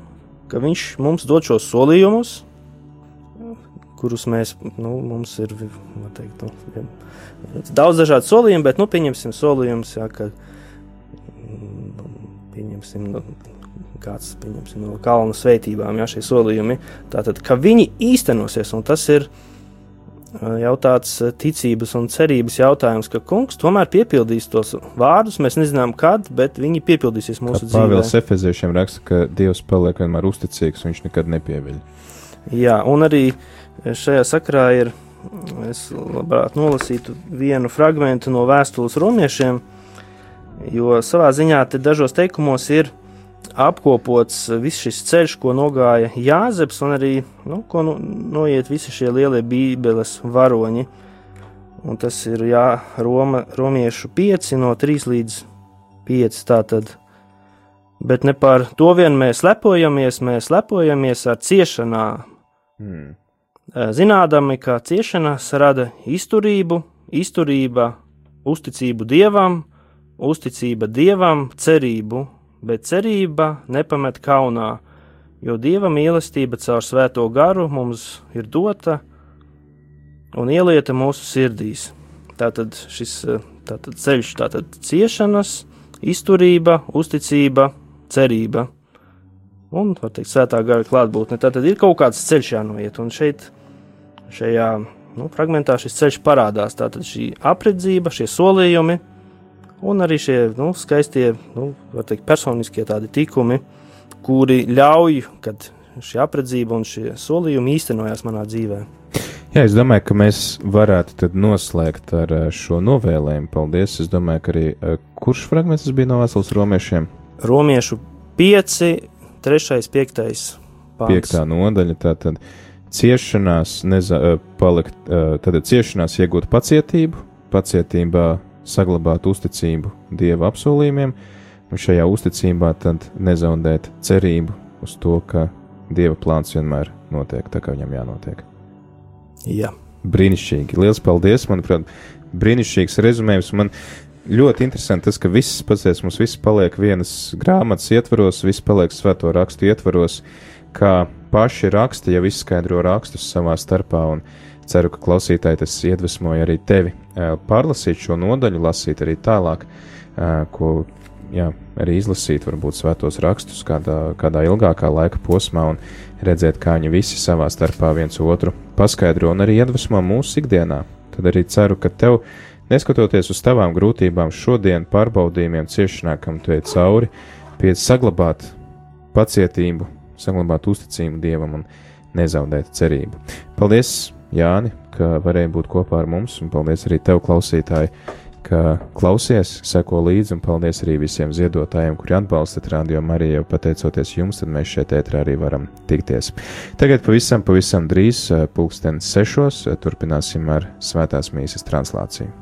ka viņš mums dod šos solījumus, kurus mēs, nu, mums ir teikt, nu, daudz dažādu solījumu, bet, nu, pieņemsim solījumus, jā, ka, nu, pieņemsim, nu, kāds, pieņemsim, no kalnu svētībām, jā, šie solījumi, tātad, ka viņi īstenosies, un tas ir, uh, jau tāds ticības un cerības jautājums, ka kungs tomēr piepildīs tos vārdus. Mēs nezinām, kad, bet viņi piepildīsies mūsu dzīvē. Pāvils Efeziešiem raksta, ka Dievs paliek vienmēr uzticīgs, viņš nekad nepieviļ. Jā, un arī šajā sakrā ir, es labprāt nolasītu vienu fragmentu no vēstules romiešiem, jo savā ziņā te dažos teikumos ir apkopots viss šis ceļš, ko nogāja Jāzeps, un arī nu, ko nu, noiet visi šie lielie Bībeles varoņi. Un tas ir jā, Roma, Romiešu 5, no 3 līdz 5. Tātad. Bet ne par to vien mēs lepojamies, mēs lepojamies ar ciešanām. Hmm. Zinādami, ka ciešanas rada izturību, izturība, uzticību dievam, uzticība dievam, cerību, bet cerība nepamet kaunā, jo Dieva mīlestība caur svēto garu mums ir dota un ielieta mūsu sirdīs. Tātad šis tātad ceļš, tātad ciešanas, izturība, uzticība, cerība. Un, var teikt, svētā gara klātbūtne. Tātad ir kaut kāds ceļš jānoiet, un šeit, šajā nu, fragmentā šis ceļš parādās. Tātad šī apredzība, šie solījumi, un arī šie nu, skaistie, nu, teikt, personiskie tādi tikumi, kuri ļauj, kad šī apredzība un šie solījumi īstenojās manā dzīvē. Jā, es domāju, ka mēs varētu noslēgt ar eh, šo novēlējumu. Paldies! Es domāju, ka arī eh, kurš fragments bija no Vēstures romiešiem? Romiešu 5, 3, 5. Pāns. 5. nodaļa. Tātad ciešanās, neza, eh, palikt, tātad ciešanās iegūt pacietību, pacietībā saglabāt uzticību Dieva apsolījumiem, un šajā uzticībā tad nezaudēt cerību uz to, ka Dieva plāns vienmēr notiek tā, kā viņam jānotiek. Jā. Brīnišķīgi. Lielas paldies! Manuprāt, brīnišķīgs rezumējums. Man ļoti interesanti tas, ka viss pats mums viss paliek vienas grāmatas ietvaros, viss paliek svēto rakstu ietvaros, kā paši raksti jau izskaidro rakstus savā starpā. Un, Ceru, ka klausītāji tas iedvesmoja arī tevi pārlasīt šo nodaļu, lasīt arī tālāk, ko jā, arī izlasīt, varbūt svētos rakstus kādā, kādā ilgākā laika posmā un redzēt, kā viņi visi savā starpā viens otru paskaidro un arī iedvesmo mūsu ikdienā. Tad arī ceru, ka tev, neskatoties uz tavām grūtībām, šodien pārbaudījumiem, ciešanām, kam tu ej cauri, pieci saglabāt pacietību, saglabāt uzticību Dievam un nezaudēt cerību. Paldies! Jāni, ka varēji būt kopā ar mums, un paldies arī tev, klausītāji, ka klausies, seko līdzi, un paldies arī visiem ziedotājiem, kuri atbalstat Radio Mariju, jo pateicoties jums, tad mēs šeit ētrā arī varam tikties. Tagad pavisam, pavisam drīz, eh, pulksten sešos, eh, turpināsim ar svētās mīsas translāciju.